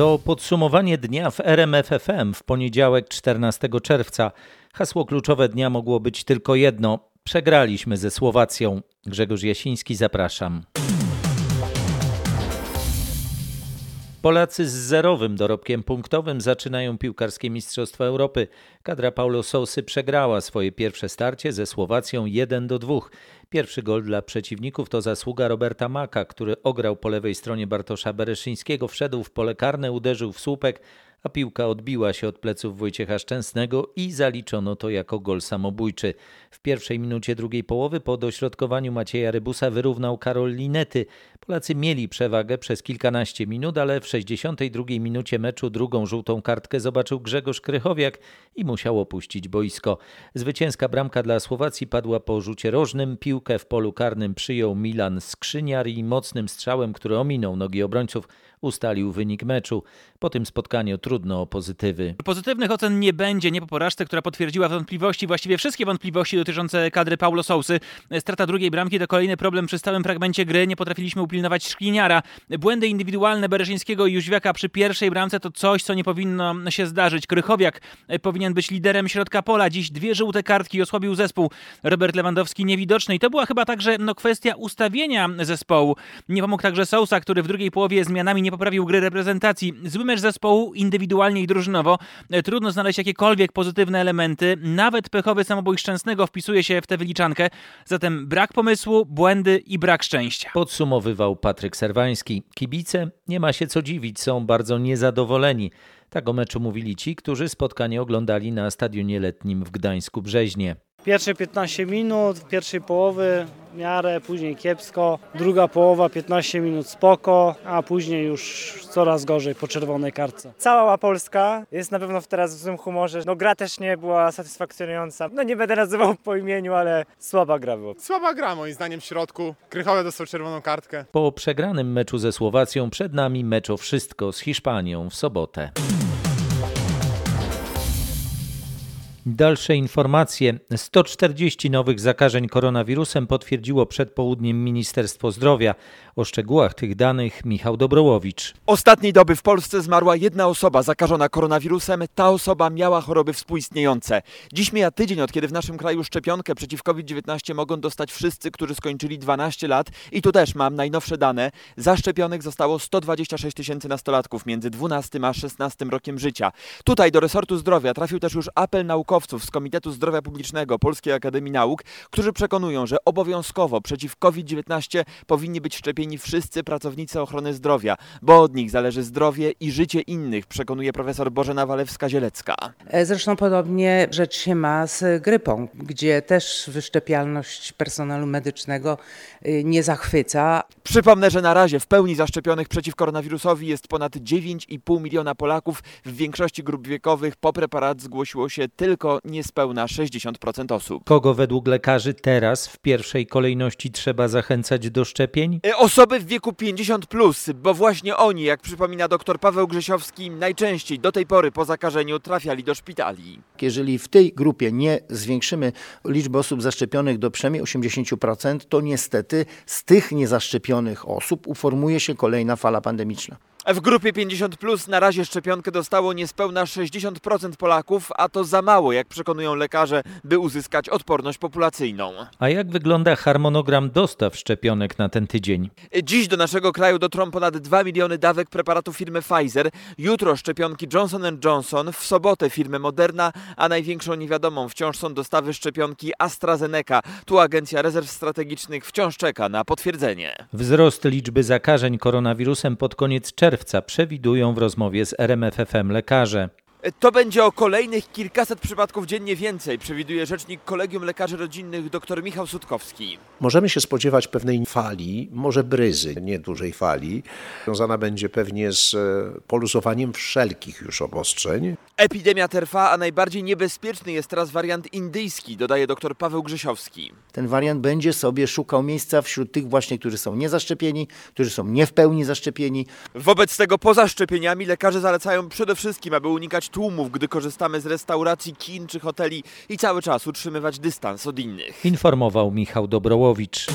To podsumowanie dnia w RMFFM w poniedziałek 14 czerwca. Hasło kluczowe dnia mogło być tylko jedno. Przegraliśmy ze Słowacją. Grzegorz Jasiński, zapraszam. Polacy z zerowym dorobkiem punktowym zaczynają piłkarskie Mistrzostwa Europy. Kadra Paulo Sousy przegrała swoje pierwsze starcie ze Słowacją 1 do 2. Pierwszy gol dla przeciwników to zasługa Roberta Maka, który ograł po lewej stronie Bartosza Bereszyńskiego, wszedł w pole karne, uderzył w słupek, a piłka odbiła się od pleców Wojciecha Szczęsnego i zaliczono to jako gol samobójczy. W pierwszej minucie drugiej połowy po dośrodkowaniu Macieja Rybusa wyrównał Karol Linety. Polacy mieli przewagę przez kilkanaście minut, ale w 62 minucie meczu drugą żółtą kartkę zobaczył Grzegorz Krychowiak i musiał opuścić boisko. Zwycięska bramka dla Słowacji padła po rzucie rożnym. Piłkę w polu karnym przyjął Milan Skrzyniar i mocnym strzałem, który ominął nogi obrońców, ustalił wynik meczu. Po tym spotkaniu trudno o pozytywy. Pozytywnych ocen nie będzie, nie po porażce, która potwierdziła wątpliwości, właściwie wszystkie wątpliwości dotyczące kadry Paulo Sousy. Strata drugiej bramki to kolejny problem przy stałym fragmencie gry. Nie potrafiliśmy upilnować Szkliniara. Błędy indywidualne Bereszyńskiego i Jóźwiaka przy pierwszej bramce to coś, co nie powinno się zdarzyć. Krychowiak powinien być liderem środka pola. Dziś dwie żółte kartki osłabił zespół. Robert Lewandowski niewidoczny i to była chyba także no, kwestia ustawienia zespołu. Nie pomógł także Sousa, który w drugiej połowie zmianami nie poprawił gry reprezentacji. Zły mecz zespołu indywidualnie i drużynowo. Trudno znaleźć jakiekolwiek pozytywne elementy. Nawet pechowy samobój Szczęsnego wpisuje się w tę wyliczankę. Zatem brak pomysłu, błędy i brak szczęścia. Podsumowywał Patryk Serwański. Kibice, nie ma się co dziwić, są bardzo niezadowoleni. Tak o meczu mówili ci, którzy spotkanie oglądali na stadionie letnim w Gdańsku-Brzeźnie. Pierwsze 15 minut, pierwszej połowy w miarę, później kiepsko. Druga połowa 15 minut spoko, a później już coraz gorzej po czerwonej kartce. Cała Polska jest na pewno teraz w złym humorze. No gra też nie była satysfakcjonująca. No nie będę nazywał po imieniu, ale słaba gra była. Słaba gra moim zdaniem w środku. Krychowe dostał czerwoną kartkę. Po przegranym meczu ze Słowacją przed nami mecz o wszystko z Hiszpanią w sobotę. Dalsze informacje. 140 nowych zakażeń koronawirusem potwierdziło przed południem Ministerstwo Zdrowia. O szczegółach tych danych Michał Dobrołowicz. Ostatniej doby w Polsce zmarła jedna osoba zakażona koronawirusem. Ta osoba miała choroby współistniejące. Dziś mija tydzień od kiedy w naszym kraju szczepionkę przeciw COVID-19 mogą dostać wszyscy, którzy skończyli 12 lat. I tu też mam najnowsze dane. Zaszczepionych zostało 126 tysięcy nastolatków między 12 a 16 rokiem życia. Tutaj do resortu zdrowia trafił też już apel naukowców z Komitetu Zdrowia Publicznego Polskiej Akademii Nauk, którzy przekonują, że obowiązkowo przeciw COVID-19 powinni być szczepieni wszyscy pracownicy ochrony zdrowia, bo od nich zależy zdrowie i życie innych, przekonuje profesor Bożena Walewska-Zielecka. Zresztą podobnie rzecz się ma z grypą, gdzie też wyszczepialność personelu medycznego nie zachwyca. Przypomnę, że na razie w pełni zaszczepionych przeciw koronawirusowi jest ponad 9,5 miliona Polaków. W większości grup wiekowych po preparat zgłosiło się tylko niespełna 60% osób. Kogo według lekarzy teraz w pierwszej kolejności trzeba zachęcać do szczepień? Osoby w wieku 50, plus, bo właśnie oni, jak przypomina dr Paweł Grzesiowski, najczęściej do tej pory po zakażeniu trafiali do szpitali. Jeżeli w tej grupie nie zwiększymy liczby osób zaszczepionych do przynajmniej 80%, to niestety z tych niezaszczepionych osób uformuje się kolejna fala pandemiczna. W grupie 50 plus na razie szczepionkę dostało niespełna 60% Polaków, a to za mało, jak przekonują lekarze, by uzyskać odporność populacyjną. A jak wygląda harmonogram dostaw szczepionek na ten tydzień? Dziś do naszego kraju dotrą ponad 2 miliony dawek preparatu firmy Pfizer, jutro szczepionki Johnson Johnson, w sobotę firmy Moderna, a największą niewiadomą wciąż są dostawy szczepionki AstraZeneca. Tu Agencja Rezerw Strategicznych wciąż czeka na potwierdzenie. Wzrost liczby zakażeń koronawirusem pod koniec czerwca czerwca przewidują w rozmowie z RMFFM lekarze. To będzie o kolejnych kilkaset przypadków dziennie więcej, przewiduje rzecznik Kolegium Lekarzy Rodzinnych dr Michał Sutkowski. Możemy się spodziewać pewnej fali, może bryzy, nie dużej fali. Związana będzie pewnie z poluzowaniem wszelkich już obostrzeń. Epidemia trwa, a najbardziej niebezpieczny jest teraz wariant indyjski, dodaje dr Paweł Grzesiowski. Ten wariant będzie sobie szukał miejsca wśród tych właśnie, którzy są niezaszczepieni, którzy są nie w pełni zaszczepieni. Wobec tego poza szczepieniami lekarze zalecają przede wszystkim, aby unikać tłumów, gdy korzystamy z restauracji, kin czy hoteli i cały czas utrzymywać dystans od innych. Informował Michał Dobrołowicz.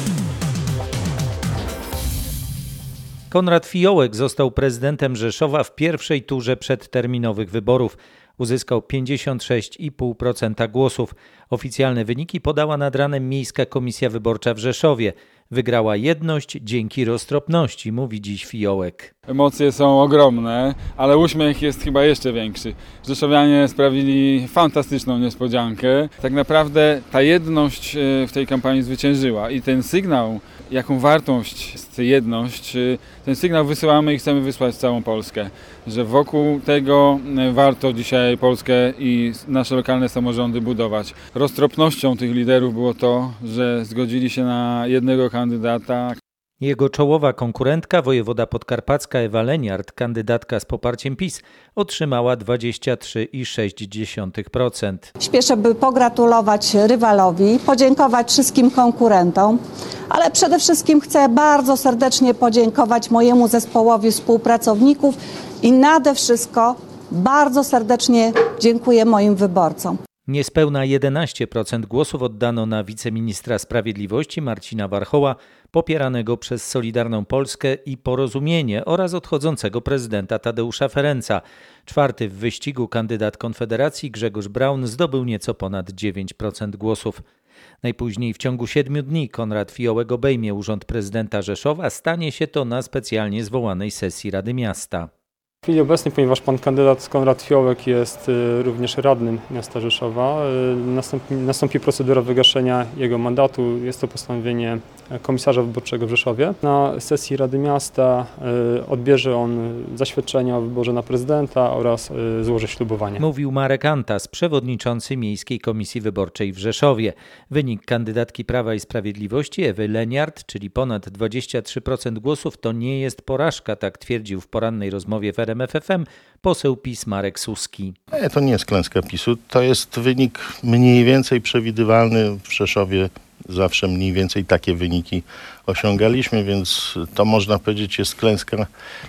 Konrad Fiołek został prezydentem Rzeszowa w pierwszej turze przedterminowych wyborów. Uzyskał 56,5% głosów. Oficjalne wyniki podała nad ranem Miejska Komisja Wyborcza w Rzeszowie. Wygrała jedność dzięki roztropności, mówi dziś Fiołek. Emocje są ogromne, ale uśmiech jest chyba jeszcze większy. Rzeszowianie sprawili fantastyczną niespodziankę. Tak naprawdę ta jedność e, w tej kampanii zwyciężyła i ten sygnał, jaką wartość jest jedność, e, ten sygnał wysyłamy i chcemy wysłać całą Polskę, że wokół tego e, warto dzisiaj Polskę i nasze lokalne samorządy budować. Roztropnością tych liderów było to, że zgodzili się na jednego kandydata, Jego czołowa konkurentka, wojewoda podkarpacka Ewa Leniart, kandydatka z poparciem PiS, otrzymała 23,6%. Śpieszę, by pogratulować rywalowi, podziękować wszystkim konkurentom, ale przede wszystkim chcę bardzo serdecznie podziękować mojemu zespołowi współpracowników i nade wszystko bardzo serdecznie dziękuję moim wyborcom. Niespełna 11% głosów oddano na wiceministra sprawiedliwości Marcina Warchoła, popieranego przez Solidarną Polskę i Porozumienie oraz odchodzącego prezydenta Tadeusza Ferenca. Czwarty w wyścigu kandydat Konfederacji Grzegorz Braun zdobył nieco ponad 9% głosów. Najpóźniej w ciągu siedmiu dni Konrad Fiołek obejmie urząd prezydenta Rzeszowa. Stanie się to na specjalnie zwołanej sesji Rady Miasta. W chwili obecnej, ponieważ pan kandydat Konrad Fiołek jest y, również radnym miasta Rzeszowa, y, nastąpi, nastąpi procedura wygaszenia jego mandatu. Jest to postanowienie komisarza wyborczego w Rzeszowie. Na sesji Rady Miasta y, odbierze on zaświadczenia o wyborze na prezydenta oraz złoży ślubowanie. Mówił Marek Antas, przewodniczący Miejskiej Komisji Wyborczej w Rzeszowie. Wynik kandydatki Prawa i Sprawiedliwości Ewy Leniart, czyli ponad 23% głosów, to nie jest porażka, tak twierdził w porannej rozmowie w RMFFM poseł PiS Marek Suski. Nie, to nie jest klęska PiSu, to jest wynik mniej więcej przewidywalny w Rzeszowie. Zawsze mniej więcej takie wyniki osiągaliśmy, więc to można powiedzieć jest klęska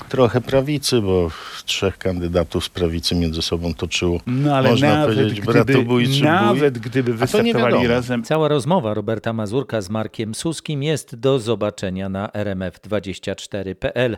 trochę prawicy, bo trzech kandydatów z prawicy między sobą toczyło, no, ale można nawet powiedzieć, gdyby, bratobójczy Nawet bój. gdyby wystartowali razem. Cała rozmowa Roberta Mazurka z Markiem Suskim jest do zobaczenia na rmf24.pl.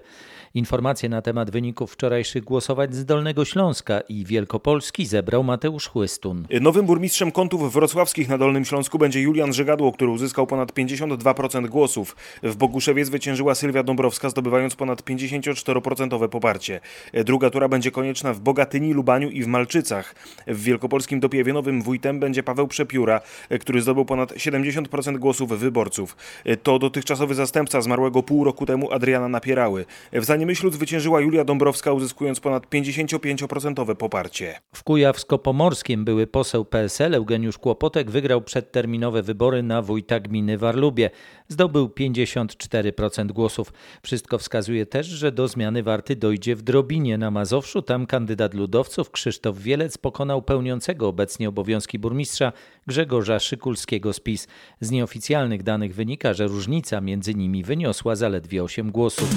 Informacje na temat wyników wczorajszych głosowań z Dolnego Śląska i Wielkopolski zebrał Mateusz Chłystun. Nowym burmistrzem kątów wrocławskich na Dolnym Śląsku będzie Julian Żegadło, który uzyskał ponad 52% głosów. W Boguszewie zwyciężyła Sylwia Dąbrowska, zdobywając ponad 54% poparcie. Druga tura będzie konieczna w Bogatyni, Lubaniu i w Malczycach. W wielkopolskim Dopiewienowym wójtem będzie Paweł Przepióra, który zdobył ponad 70% głosów wyborców. To dotychczasowy zastępca zmarłego pół roku temu Adriana Napierały. W Zaniemyślu zwyciężyła Julia Dąbrowska, uzyskując ponad 55% poparcie. W Kujawsko-Pomorskim były poseł PSL Eugeniusz Kłopotek wygrał przedterminowe wybory na wójta gminy Warlubie. Zdobył 54% głosów. Wszystko wskazuje też, że do zmiany warty dojdzie w Drobinie na Mazowszu. Tam kandydat ludowców Krzysztof Wielec pokonał pełniącego obecnie obowiązki burmistrza Grzegorza Szykulskiego z PiS. Z nieoficjalnych danych wynika, że różnica między nimi wyniosła zaledwie 8 głosów.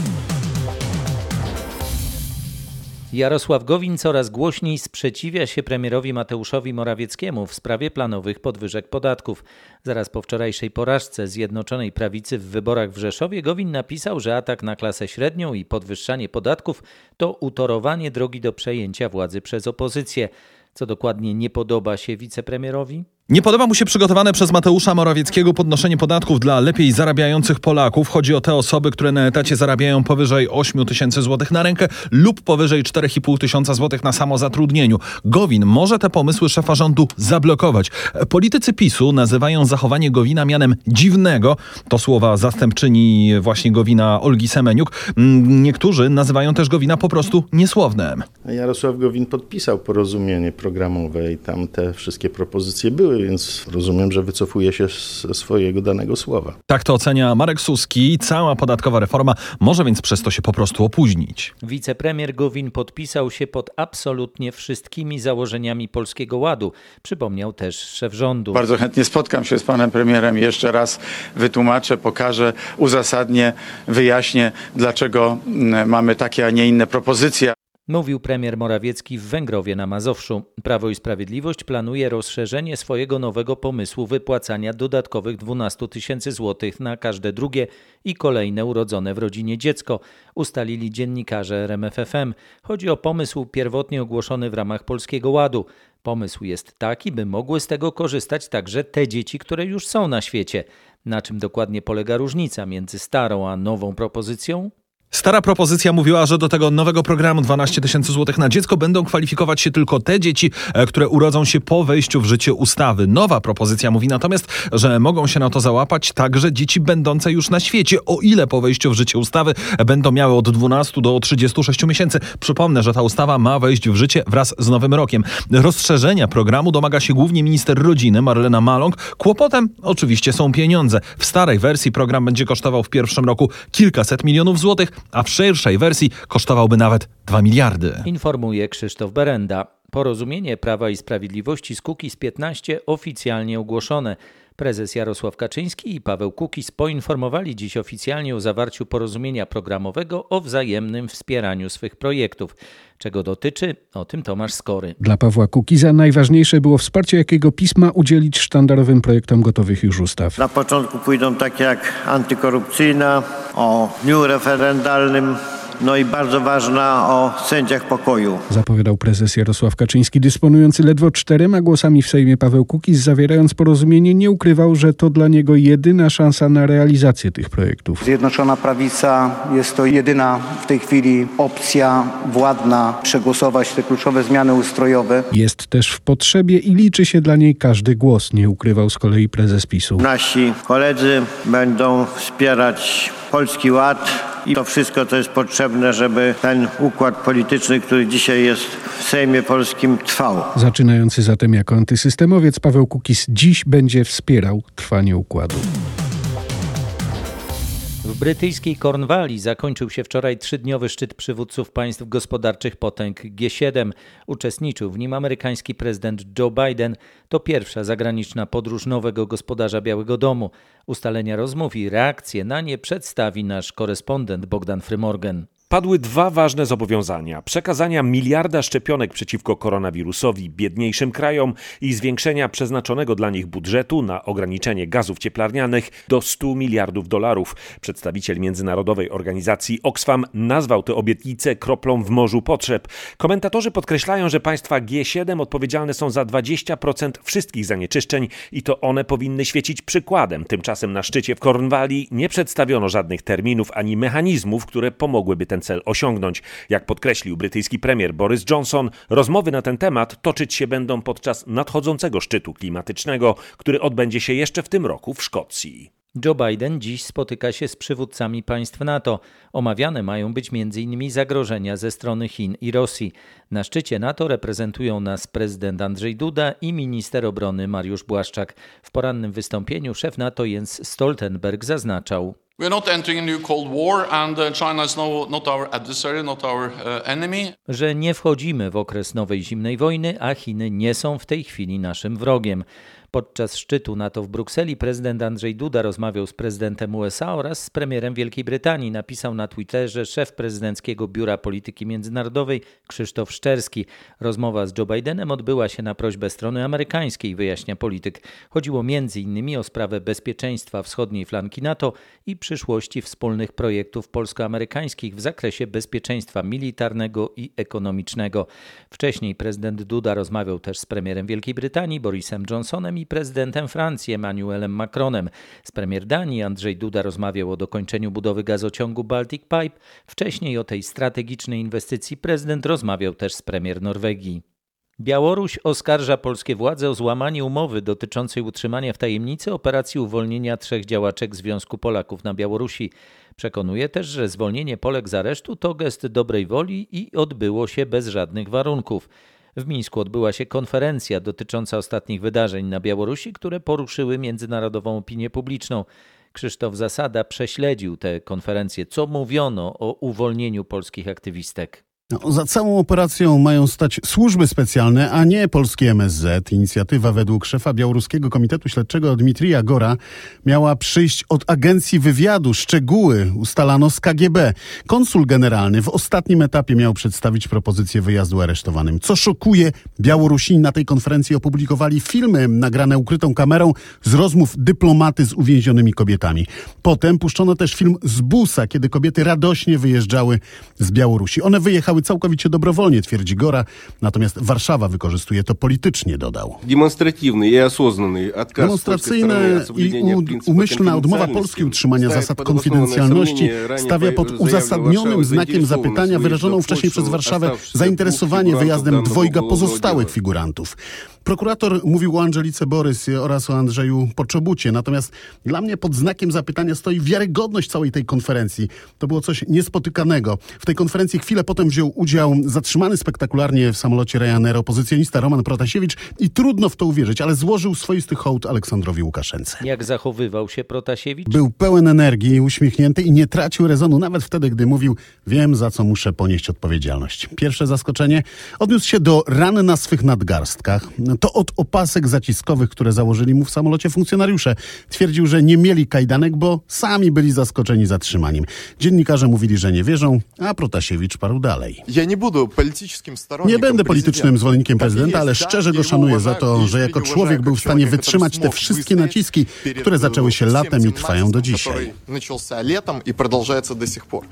Jarosław Gowin coraz głośniej sprzeciwia się premierowi Mateuszowi Morawieckiemu w sprawie planowych podwyżek podatków. Zaraz po wczorajszej porażce Zjednoczonej Prawicy w wyborach w Rzeszowie Gowin napisał, że atak na klasę średnią i podwyższanie podatków to utorowanie drogi do przejęcia władzy przez opozycję. Co dokładnie nie podoba się wicepremierowi? Nie podoba mu się przygotowane przez Mateusza Morawieckiego podnoszenie podatków dla lepiej zarabiających Polaków. Chodzi o te osoby, które na etacie zarabiają powyżej 8 tysięcy złotych na rękę lub powyżej 4,5 tysiąca złotych na samozatrudnieniu. Gowin może te pomysły szefa rządu zablokować. Politycy PiSu nazywają zachowanie Gowina mianem dziwnego. To słowa zastępczyni właśnie Gowina Olgi Semeniuk. Niektórzy nazywają też Gowina po prostu niesłownym. Jarosław Gowin podpisał porozumienie programowe i tam te wszystkie propozycje były, więc rozumiem, że wycofuje się ze swojego danego słowa. Tak to ocenia Marek Suski. Cała podatkowa reforma może więc przez to się po prostu opóźnić. Wicepremier Gowin podpisał się pod absolutnie wszystkimi założeniami Polskiego Ładu, przypomniał też szef rządu. Bardzo chętnie spotkam się z panem premierem i jeszcze raz wytłumaczę, pokażę, uzasadnię, wyjaśnię, dlaczego mamy takie, a nie inne propozycje. Mówił premier Morawiecki w Węgrowie na Mazowszu. Prawo i Sprawiedliwość planuje rozszerzenie swojego nowego pomysłu wypłacania dodatkowych 12 tysięcy złotych na każde drugie i kolejne urodzone w rodzinie dziecko, ustalili dziennikarze RMFFM. Chodzi o pomysł pierwotnie ogłoszony w ramach Polskiego Ładu. Pomysł jest taki, by mogły z tego korzystać także te dzieci, które już są na świecie. Na czym dokładnie polega różnica między starą a nową propozycją? Stara propozycja mówiła, że do tego nowego programu 12 tysięcy złotych na dziecko będą kwalifikować się tylko te dzieci, e, które urodzą się po wejściu w życie ustawy. Nowa propozycja mówi natomiast, że mogą się na to załapać także dzieci będące już na świecie, o ile po wejściu w życie ustawy będą miały od 12 do 36 miesięcy. Przypomnę, że ta ustawa ma wejść w życie wraz z nowym rokiem. Rozszerzenia programu domaga się głównie minister rodziny Marlena Maląg. Kłopotem oczywiście są pieniądze. W starej wersji program będzie kosztował w pierwszym roku kilkaset milionów złotych, a w szerszej wersji kosztowałby nawet 2 miliardy. Informuje Krzysztof Berenda. Porozumienie Prawa i Sprawiedliwości z Kukiz 15 oficjalnie ogłoszone. Prezes Jarosław Kaczyński i Paweł Kukiz poinformowali dziś oficjalnie o zawarciu porozumienia programowego o wzajemnym wspieraniu swych projektów. Czego dotyczy? O tym Tomasz Skory. Dla Pawła Kukiza najważniejsze było wsparcie, jakiego pisma udzielić sztandarowym projektom gotowych już ustaw. Na początku pójdą takie jak antykorupcyjna, o dniu referendalnym, no i bardzo ważna o sędziach pokoju. Zapowiadał prezes Jarosław Kaczyński, dysponujący ledwo czterema głosami w Sejmie Paweł Kukiz, zawierając porozumienie, nie ukrywał, że to dla niego jedyna szansa na realizację tych projektów. Zjednoczona Prawica jest to jedyna w tej chwili opcja władna przegłosować te kluczowe zmiany ustrojowe. Jest też w potrzebie i liczy się dla niej każdy głos, nie ukrywał z kolei prezes PiSu. Nasi koledzy będą wspierać Polski Ład, i to wszystko, co jest potrzebne, żeby ten układ polityczny, który dzisiaj jest w Sejmie Polskim, trwał. Zaczynający zatem jako antysystemowiec, Paweł Kukiz dziś będzie wspierał trwanie układu. W brytyjskiej Kornwalii zakończył się wczoraj trzydniowy szczyt przywódców państw gospodarczych potęg G7. Uczestniczył w nim amerykański prezydent Joe Biden. To pierwsza zagraniczna podróż nowego gospodarza Białego Domu. Ustalenia rozmów i reakcje na nie przedstawi nasz korespondent Bogdan Frymorgan. Padły dwa ważne zobowiązania: przekazania miliarda szczepionek przeciwko koronawirusowi biedniejszym krajom i zwiększenia przeznaczonego dla nich budżetu na ograniczenie gazów cieplarnianych do 100 miliardów dolarów. Przedstawiciel międzynarodowej organizacji Oxfam nazwał te obietnice kroplą w morzu potrzeb. Komentatorzy podkreślają, że państwa G7 odpowiedzialne są za 20% wszystkich zanieczyszczeń i to one powinny świecić przykładem. Tymczasem na szczycie w Kornwalii nie przedstawiono żadnych terminów ani mechanizmów, które pomogłyby ten cel osiągnąć. Jak podkreślił brytyjski premier Boris Johnson, rozmowy na ten temat toczyć się będą podczas nadchodzącego szczytu klimatycznego, który odbędzie się jeszcze w tym roku w Szkocji. Joe Biden dziś spotyka się z przywódcami państw NATO. Omawiane mają być m.in. zagrożenia ze strony Chin i Rosji. Na szczycie NATO reprezentują nas prezydent Andrzej Duda i minister obrony Mariusz Błaszczak. W porannym wystąpieniu szef NATO Jens Stoltenberg zaznaczał: Że nie wchodzimy w okres nowej zimnej wojny, a Chiny nie są w tej chwili naszym wrogiem. Podczas szczytu NATO w Brukseli prezydent Andrzej Duda rozmawiał z prezydentem USA oraz z premierem Wielkiej Brytanii. Napisał na Twitterze szef prezydenckiego Biura Polityki Międzynarodowej Krzysztof Szczerski. Rozmowa z Joe Bidenem odbyła się na prośbę strony amerykańskiej, wyjaśnia polityk. Chodziło m.in. o sprawę bezpieczeństwa wschodniej flanki NATO i przyszłości wspólnych projektów polsko-amerykańskich w zakresie bezpieczeństwa militarnego i ekonomicznego. Wcześniej prezydent Duda rozmawiał też z premierem Wielkiej Brytanii Borisem Johnsonem i prezydentem Francji Emmanuelem Macronem. Z premier Danii Andrzej Duda rozmawiał o dokończeniu budowy gazociągu Baltic Pipe. Wcześniej o tej strategicznej inwestycji prezydent rozmawiał też z premier Norwegii. Białoruś oskarża polskie władze o złamanie umowy dotyczącej utrzymania w tajemnicy operacji uwolnienia trzech działaczek Związku Polaków na Białorusi. Przekonuje też, że zwolnienie Polek z aresztu to gest dobrej woli i odbyło się bez żadnych warunków. W Mińsku odbyła się konferencja dotycząca ostatnich wydarzeń na Białorusi, które poruszyły międzynarodową opinię publiczną. Krzysztof Zasada prześledził tę konferencję. Co mówiono o uwolnieniu polskich aktywistek? No, za całą operacją mają stać służby specjalne, a nie polski MSZ. Inicjatywa według szefa Białoruskiego Komitetu Śledczego Dmitrija Gora miała przyjść od agencji wywiadu. Szczegóły ustalano z KGB. Konsul generalny w ostatnim etapie miał przedstawić propozycję wyjazdu aresztowanym. Co szokuje, Białorusini na tej konferencji opublikowali filmy nagrane ukrytą kamerą z rozmów dyplomaty z uwięzionymi kobietami. Potem puszczono też film z busa, kiedy kobiety radośnie wyjeżdżały z Białorusi. One wyjechały całkowicie dobrowolnie, twierdzi Gora, natomiast Warszawa wykorzystuje to politycznie, dodał. Demonstratywny i осознанный отказ Demonstracyjna i umyślna odmowa Polski utrzymania zasad konfidencjalności stawia pod uzasadnionym znakiem zapytania wyrażoną wcześniej przez Warszawę zainteresowanie wyjazdem dwojga pozostałych figurantów. Prokurator mówił o Angelice Borys oraz o Andrzeju Poczobucie, natomiast dla mnie pod znakiem zapytania stoi wiarygodność całej tej konferencji. To było coś niespotykanego. W tej konferencji chwilę potem wziął udział zatrzymany spektakularnie w samolocie Ryanair opozycjonista Roman Protasiewicz i trudno w to uwierzyć, ale złożył swoisty hołd Aleksandrowi Łukaszence. Jak zachowywał się Protasiewicz? Był pełen energii, uśmiechnięty i nie tracił rezonu nawet wtedy, gdy mówił wiem za co muszę ponieść odpowiedzialność. Pierwsze zaskoczenie odniósł się do ran na swych nadgarstkach. To od opasek zaciskowych, które założyli mu w samolocie funkcjonariusze. Twierdził, że nie mieli kajdanek, bo sami byli zaskoczeni zatrzymaniem. Dziennikarze mówili, że nie wierzą, a Protasiewicz parł dalej. Ja nie, budu nie będę politycznym zwolennikiem prezydenta, ale szczerze go szanuję za to, że jako człowiek był w stanie wytrzymać te wszystkie naciski, które zaczęły się latem i trwają do dzisiaj.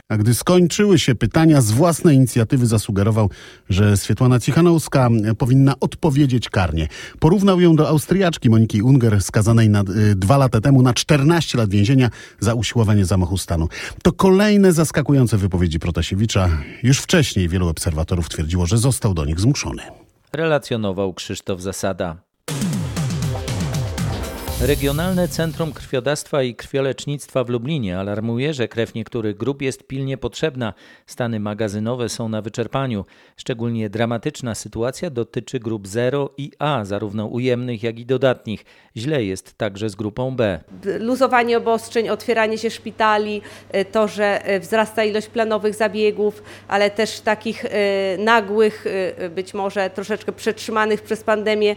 A gdy skończyły się pytania, z własnej inicjatywy zasugerował, że Swietłana Cichanowska powinna odpowiedzieć karnie. Porównał ją do Austriaczki Moniki Unger, skazanej na, y, dwa lata temu na 14 lat więzienia za usiłowanie zamachu stanu. To kolejne zaskakujące wypowiedzi Protasiewicza. Już wcześniej wielu obserwatorów twierdziło, że został do nich zmuszony. Relacjonował Krzysztof Zasada. Regionalne Centrum Krwiodawstwa i Krwiolecznictwa w Lublinie alarmuje, że krew niektórych grup jest pilnie potrzebna. Stany magazynowe są na wyczerpaniu. Szczególnie dramatyczna sytuacja dotyczy grup 0 i A, zarówno ujemnych, jak i dodatnich. Źle jest także z grupą B. Luzowanie obostrzeń, otwieranie się szpitali, y, to, że y, wzrasta ilość planowych zabiegów, ale też takich y, nagłych, być może troszeczkę przetrzymanych przez pandemię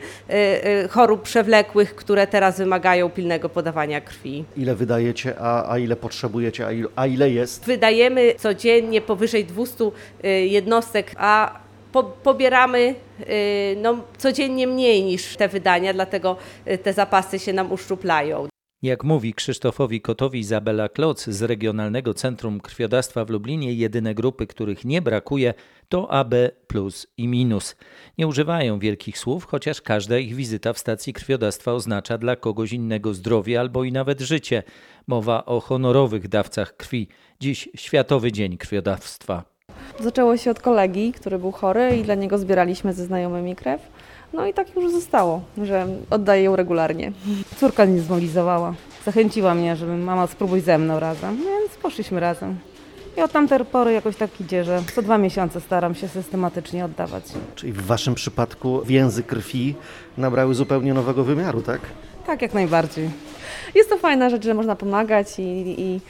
chorób przewlekłych, które teraz wymagają wymagają pilnego podawania krwi. Ile wydajecie, a, a ile potrzebujecie, a ile, a ile jest? Wydajemy codziennie powyżej 200 y, jednostek, a po, pobieramy y, no, codziennie mniej niż te wydania, dlatego y, te zapasy się nam uszczuplają. Jak mówi Krzysztofowi Kotowi Izabela Kloc z Regionalnego Centrum Krwiodawstwa w Lublinie, jedyne grupy, których nie brakuje, to AB plus i minus. Nie używają wielkich słów, chociaż każda ich wizyta w stacji krwiodawstwa oznacza dla kogoś innego zdrowie albo i nawet życie. Mowa o honorowych dawcach krwi. Dziś Światowy Dzień Krwiodawstwa. Zaczęło się od kolegi, który był chory i dla niego zbieraliśmy ze znajomymi krew. No i tak już zostało, że oddaję ją regularnie. Córka mnie zmobilizowała. Zachęciła mnie, żeby mama spróbuj ze mną razem, więc poszliśmy razem. I od tamtej pory jakoś tak idzie, że co dwa miesiące staram się systematycznie oddawać. Czyli w Waszym przypadku więzy krwi nabrały zupełnie nowego wymiaru, tak? Tak, jak najbardziej. Jest to fajna rzecz, że można pomagać i, i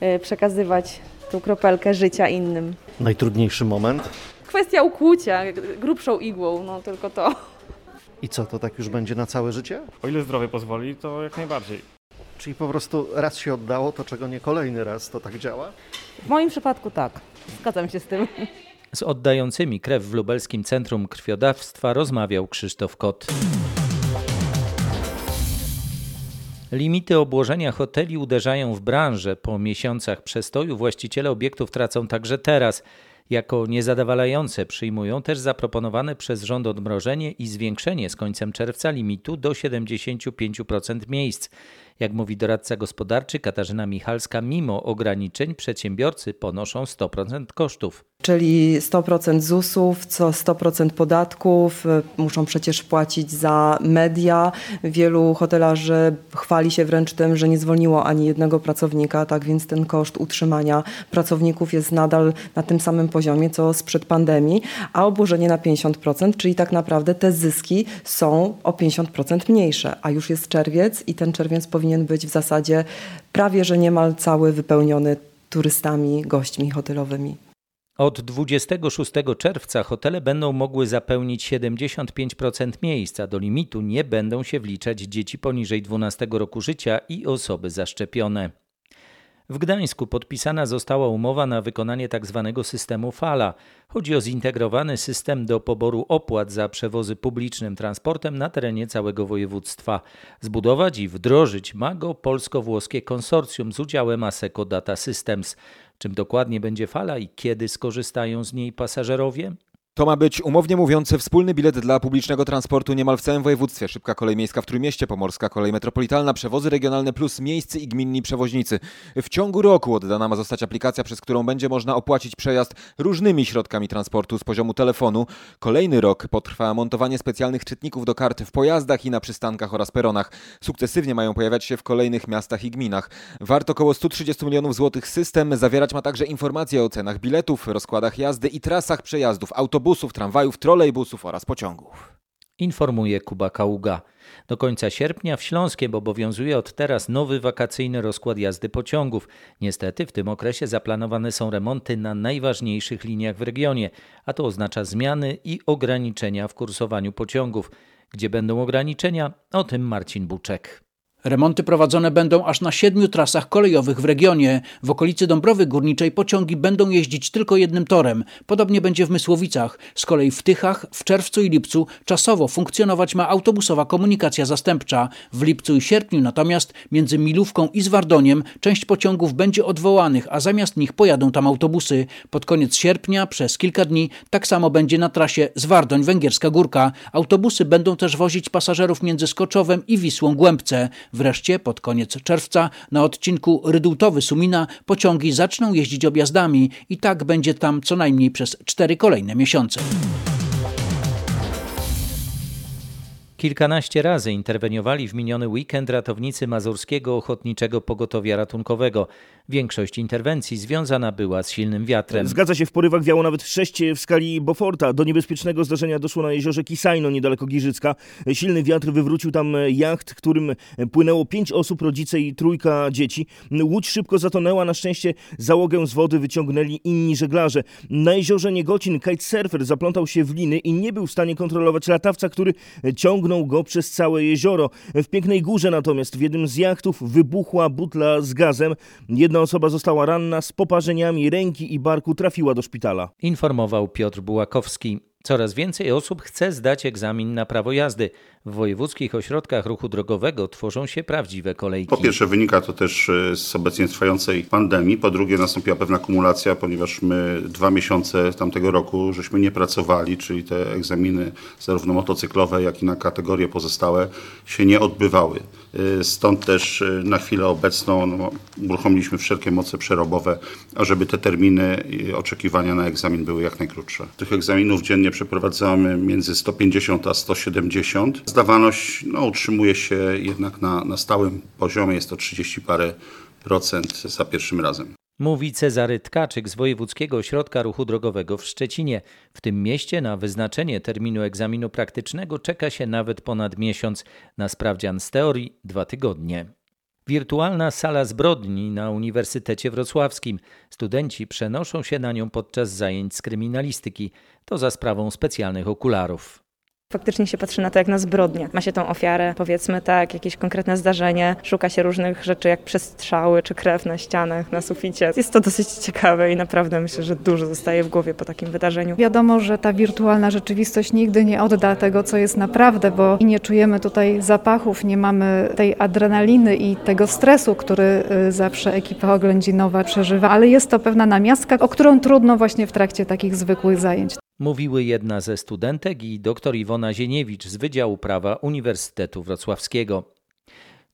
e, przekazywać tą kropelkę życia innym. Najtrudniejszy moment? Kwestia ukłucia, grubszą igłą, no tylko to. I co, to tak już będzie na całe życie? O ile zdrowie pozwoli, to jak najbardziej. Czyli po prostu raz się oddało, to czego nie kolejny raz, to tak działa? W moim przypadku tak, zgadzam się z tym. Z oddającymi krew w Lubelskim Centrum Krwiodawstwa rozmawiał Krzysztof Kot. Limity obłożenia hoteli uderzają w branżę. Po miesiącach przestoju właściciele obiektów tracą także teraz. Jako niezadowalające przyjmują też zaproponowane przez rząd odmrożenie i zwiększenie z końcem czerwca limitu do 75% miejsc. Jak mówi doradca gospodarczy Katarzyna Michalska, mimo ograniczeń przedsiębiorcy ponoszą 100% kosztów. Czyli 100% ZUS-ów, co 100% podatków, muszą przecież płacić za media. Wielu hotelarzy chwali się wręcz tym, że nie zwolniło ani jednego pracownika, tak więc ten koszt utrzymania pracowników jest nadal na tym samym poziomie, co sprzed pandemii, a obłożenie na 50%, czyli tak naprawdę te zyski są o 50% mniejsze, a już jest czerwiec i ten czerwiec powinien być w zasadzie prawie, że niemal cały wypełniony turystami, gośćmi hotelowymi. Od 26 czerwca hotele będą mogły zapełnić 75% miejsc, a do limitu nie będą się wliczać dzieci poniżej 12 roku życia i osoby zaszczepione. W Gdańsku podpisana została umowa na wykonanie tzw. Tak systemu Fala. Chodzi o zintegrowany system do poboru opłat za przewozy publicznym transportem na terenie całego województwa. Zbudować i wdrożyć ma go polsko-włoskie konsorcjum z udziałem Aseco Data Systems. Czym dokładnie będzie fala i kiedy skorzystają z niej pasażerowie? To ma być umownie mówiący wspólny bilet dla publicznego transportu niemal w całym województwie. Szybka kolej miejska w Trójmieście, pomorska kolej metropolitalna, przewozy regionalne plus miejscy i gminni przewoźnicy. W ciągu roku oddana ma zostać aplikacja, przez którą będzie można opłacić przejazd różnymi środkami transportu z poziomu telefonu. Kolejny rok potrwa montowanie specjalnych czytników do kart w pojazdach i na przystankach oraz peronach. Sukcesywnie mają pojawiać się w kolejnych miastach i gminach. Wart około 130 milionów złotych system zawierać ma także informacje o cenach biletów, rozkładach jazdy i trasach przejazdów autobusów autobusów, tramwajów, trolejbusów oraz pociągów. Informuje Kuba Kaługa. Do końca sierpnia w Śląskiem obowiązuje od teraz nowy wakacyjny rozkład jazdy pociągów. Niestety w tym okresie zaplanowane są remonty na najważniejszych liniach w regionie, a to oznacza zmiany i ograniczenia w kursowaniu pociągów. Gdzie będą ograniczenia? O tym Marcin Buczek. Remonty prowadzone będą aż na siedmiu trasach kolejowych w regionie. W okolicy Dąbrowy Górniczej pociągi będą jeździć tylko jednym torem. Podobnie będzie w Mysłowicach. Z kolei w Tychach w czerwcu i lipcu czasowo funkcjonować ma autobusowa komunikacja zastępcza. W lipcu i sierpniu natomiast między Milówką i Zwardoniem część pociągów będzie odwołanych, a zamiast nich pojadą tam autobusy. Pod koniec sierpnia przez kilka dni tak samo będzie na trasie Zwardoń-Węgierska Górka. Autobusy będą też wozić pasażerów między Skoczowem i Wisłą Głębce. Wreszcie pod koniec czerwca na odcinku Rydultowy-Sumina pociągi zaczną jeździć objazdami i tak będzie tam co najmniej przez cztery kolejne miesiące. Kilkanaście razy interweniowali w miniony weekend ratownicy Mazurskiego Ochotniczego Pogotowia Ratunkowego. Większość interwencji związana była z silnym wiatrem. Zgadza się, w porywach wiało nawet sześć w skali Boforta. Do niebezpiecznego zdarzenia doszło na jeziorze Kisajno, niedaleko Giżycka. Silny wiatr wywrócił tam jacht, którym płynęło pięć osób, rodzice i trójka dzieci. Łódź szybko zatonęła, na szczęście załogę z wody wyciągnęli inni żeglarze. Na jeziorze Niegocin kitesurfer zaplątał się w liny i nie był w stanie kontrolować latawca, który ciągnął go przez całe jezioro. W Pięknej Górze natomiast w jednym z jachtów wybuchła butla z gazem. Jedna osoba została ranna z poparzeniami ręki i barku trafiła do szpitala. Informował Piotr Bułakowski. Coraz więcej osób chce zdać egzamin na prawo jazdy. W wojewódzkich ośrodkach ruchu drogowego tworzą się prawdziwe kolejki. Po pierwsze wynika to też e, z obecnie trwającej pandemii, po drugie nastąpiła pewna kumulacja, ponieważ my dwa miesiące tamtego roku żeśmy nie pracowali, czyli te egzaminy zarówno motocyklowe, jak i na kategorie pozostałe się nie odbywały. E, stąd też e, na chwilę obecną no, uruchomiliśmy wszelkie moce przerobowe, ażeby te terminy oczekiwania na egzamin były jak najkrótsze. Tych egzaminów dziennie przeprowadzamy między 150 a 170. Zdawalność no, utrzymuje się jednak na, na stałym poziomie, jest to 30 parę procent za pierwszym razem. Mówi Cezary Tkaczyk z Wojewódzkiego Ośrodka Ruchu Drogowego w Szczecinie. W tym mieście na wyznaczenie terminu egzaminu praktycznego czeka się nawet ponad miesiąc, na sprawdzian z teorii dwa tygodnie. Wirtualna sala zbrodni na Uniwersytecie Wrocławskim. Studenci przenoszą się na nią podczas zajęć z kryminalistyki. To za sprawą specjalnych okularów. Faktycznie się patrzy na to jak na zbrodnię. Ma się tą ofiarę, powiedzmy tak, jakieś konkretne zdarzenie, szuka się różnych rzeczy jak przestrzały czy krew na ścianach, na suficie. Jest to dosyć ciekawe i naprawdę myślę, że dużo zostaje w głowie po takim wydarzeniu. Wiadomo, że ta wirtualna rzeczywistość nigdy nie odda tego, co jest naprawdę, bo i nie czujemy tutaj zapachów, nie mamy tej adrenaliny i tego stresu, który y, zawsze ekipa oględzinowa przeżywa, ale jest to pewna namiastka, o którą trudno właśnie w trakcie takich zwykłych zajęć mówiły jedna ze studentek i dr Iwona Zieniewicz z Wydziału Prawa Uniwersytetu Wrocławskiego.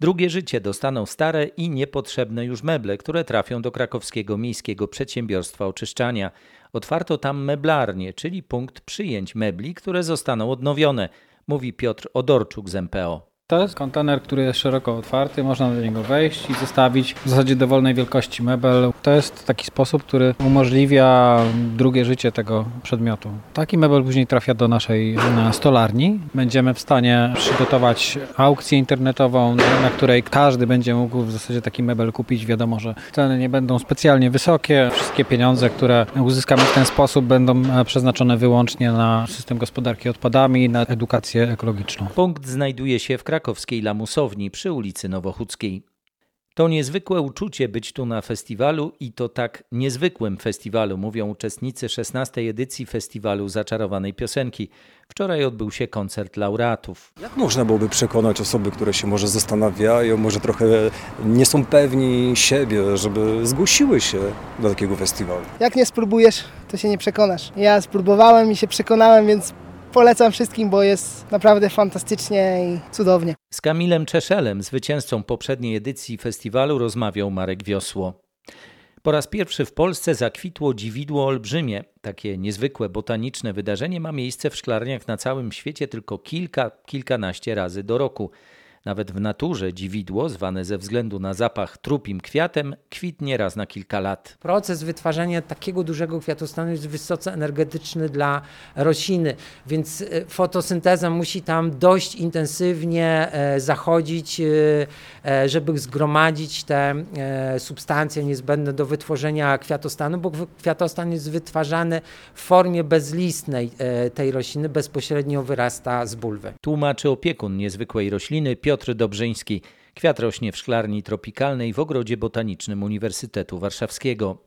Drugie życie dostaną stare i niepotrzebne już meble, które trafią do krakowskiego miejskiego przedsiębiorstwa oczyszczania. Otwarto tam meblarnię, czyli punkt przyjęć mebli, które zostaną odnowione, mówi Piotr Odorczuk z MPO. To jest kontener, który jest szeroko otwarty, można do niego wejść i zostawić w zasadzie dowolnej wielkości mebel. To jest taki sposób, który umożliwia drugie życie tego przedmiotu. Taki mebel później trafia do naszej stolarni. Będziemy w stanie przygotować aukcję internetową, na której każdy będzie mógł w zasadzie taki mebel kupić. Wiadomo, że ceny nie będą specjalnie wysokie. Wszystkie pieniądze, które uzyskamy w ten sposób będą przeznaczone wyłącznie na system gospodarki odpadami, na edukację ekologiczną. Punkt znajduje się w krakowskiej lamusowni przy ulicy Nowochódzkiej. To niezwykłe uczucie być tu na festiwalu i to tak niezwykłym festiwalu, mówią uczestnicy 16. edycji festiwalu Zaczarowanej Piosenki. Wczoraj odbył się koncert laureatów. Jak można byłoby przekonać osoby, które się może zastanawiają, może trochę nie są pewni siebie, żeby zgłosiły się do takiego festiwalu? Jak nie spróbujesz, to się nie przekonasz. Ja spróbowałem i się przekonałem, więc polecam wszystkim, bo jest naprawdę fantastycznie i cudownie. Z Kamilem Czeszelem, zwycięzcą poprzedniej edycji festiwalu, rozmawiał Marek Wiosło. Po raz pierwszy w Polsce zakwitło dziwidło olbrzymie. Takie niezwykłe botaniczne wydarzenie ma miejsce w szklarniach na całym świecie tylko kilka, kilkanaście razy do roku. Nawet w naturze dziwidło, zwane ze względu na zapach trupim kwiatem, kwitnie raz na kilka lat. Proces wytwarzania takiego dużego kwiatostanu jest wysoce energetyczny dla rośliny, więc e, fotosynteza musi tam dość intensywnie e, zachodzić, e, żeby zgromadzić te substancje niezbędne do wytworzenia kwiatostanu, bo kwiatostan jest wytwarzany w formie bezlistnej tej rośliny, bezpośrednio wyrasta z bulwy. Tłumaczy opiekun niezwykłej rośliny Piotr Piotr Dobrzyński. Kwiat rośnie w szklarni tropikalnej w ogrodzie botanicznym Uniwersytetu Warszawskiego.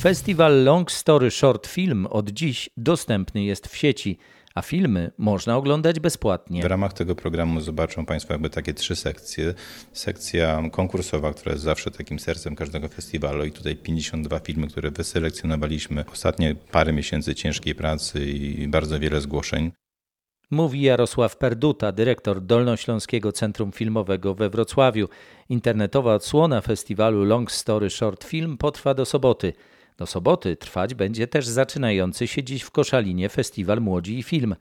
Festiwal Long Story Short Film od dziś dostępny jest w sieci a filmy można oglądać bezpłatnie. W ramach tego programu zobaczą Państwo jakby takie trzy sekcje. Sekcja konkursowa, która jest zawsze takim sercem każdego festiwalu i tutaj 52 filmy, które wyselekcjonowaliśmy. Ostatnie parę miesięcy ciężkiej pracy i bardzo wiele zgłoszeń. Mówi Jarosław Perduta, dyrektor Dolnośląskiego Centrum Filmowego we Wrocławiu. Internetowa odsłona festiwalu Long Story Short Film potrwa do soboty. Do soboty trwać będzie też zaczynający się dziś w Koszalinie Festiwal Młodzi i Film.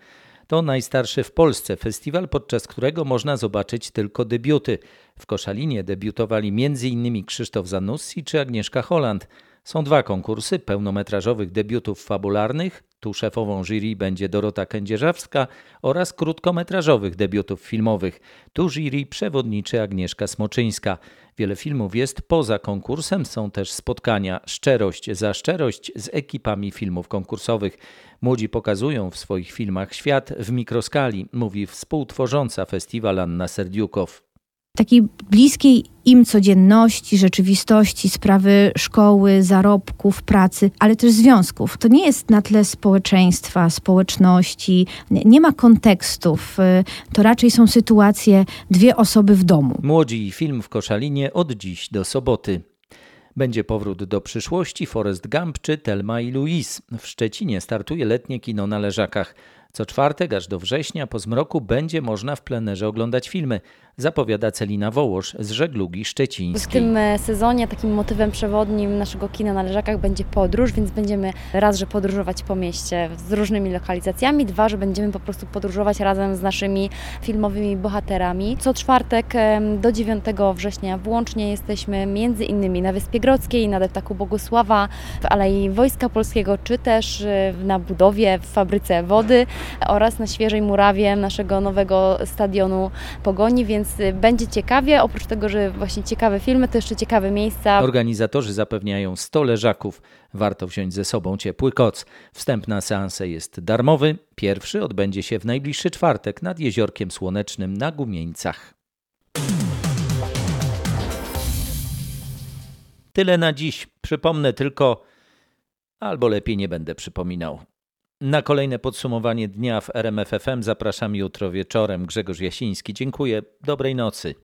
To najstarszy w Polsce festiwal, podczas którego można zobaczyć tylko debiuty. W Koszalinie debiutowali m.in. Krzysztof Zanussi czy Agnieszka Holland. Są dwa konkursy pełnometrażowych debiutów fabularnych, tu szefową jury będzie Dorota Kędzierzawska oraz krótkometrażowych debiutów filmowych. Tu jury przewodniczy Agnieszka Smoczyńska. Wiele filmów jest poza konkursem, są też spotkania Szczerość za szczerość z ekipami filmów konkursowych. Młodzi pokazują w swoich filmach świat w mikroskali, mówi współtworząca festiwal Anna Serdiukow takiej bliskiej im codzienności, rzeczywistości, sprawy szkoły, zarobków, pracy, ale też związków. To nie jest na tle społeczeństwa, społeczności, nie ma kontekstów. To raczej są sytuacje dwie osoby w domu. Młodzi film w Koszalinie od dziś do soboty. Będzie powrót do przyszłości Forest Gump czy Telma i Louise. W Szczecinie startuje letnie kino na Leżakach. Co czwartek aż do września po zmroku będzie można w plenerze oglądać filmy, zapowiada Celina Wołosz z żeglugi szczecińskiej. W tym e, sezonie takim motywem przewodnim naszego kina na Leżakach będzie podróż, więc będziemy raz, że podróżować po mieście z różnymi lokalizacjami, dwa, że będziemy po prostu podróżować razem z naszymi filmowymi bohaterami. Co czwartek do 9 września włącznie jesteśmy między innymi na Wyspie Grodzkiej, na deptaku Bogusława, w Alei Wojska Polskiego, czy też e, na budowie w fabryce wody oraz na świeżej murawie naszego nowego stadionu Pogoni, więc y, będzie ciekawie. Oprócz tego, że właśnie ciekawe filmy, to jeszcze ciekawe miejsca. Organizatorzy zapewniają 100 leżaków. Warto wziąć ze sobą ciepły koc. Wstęp na seansę jest darmowy. Pierwszy odbędzie się w najbliższy czwartek nad Jeziorkiem Słonecznym na Gumieńcach. Tyle na dziś. Przypomnę tylko, albo lepiej nie będę przypominał. Na kolejne podsumowanie dnia w RMFFM zapraszam jutro wieczorem. Grzegorz Jasiński. Dziękuję. Dobrej nocy.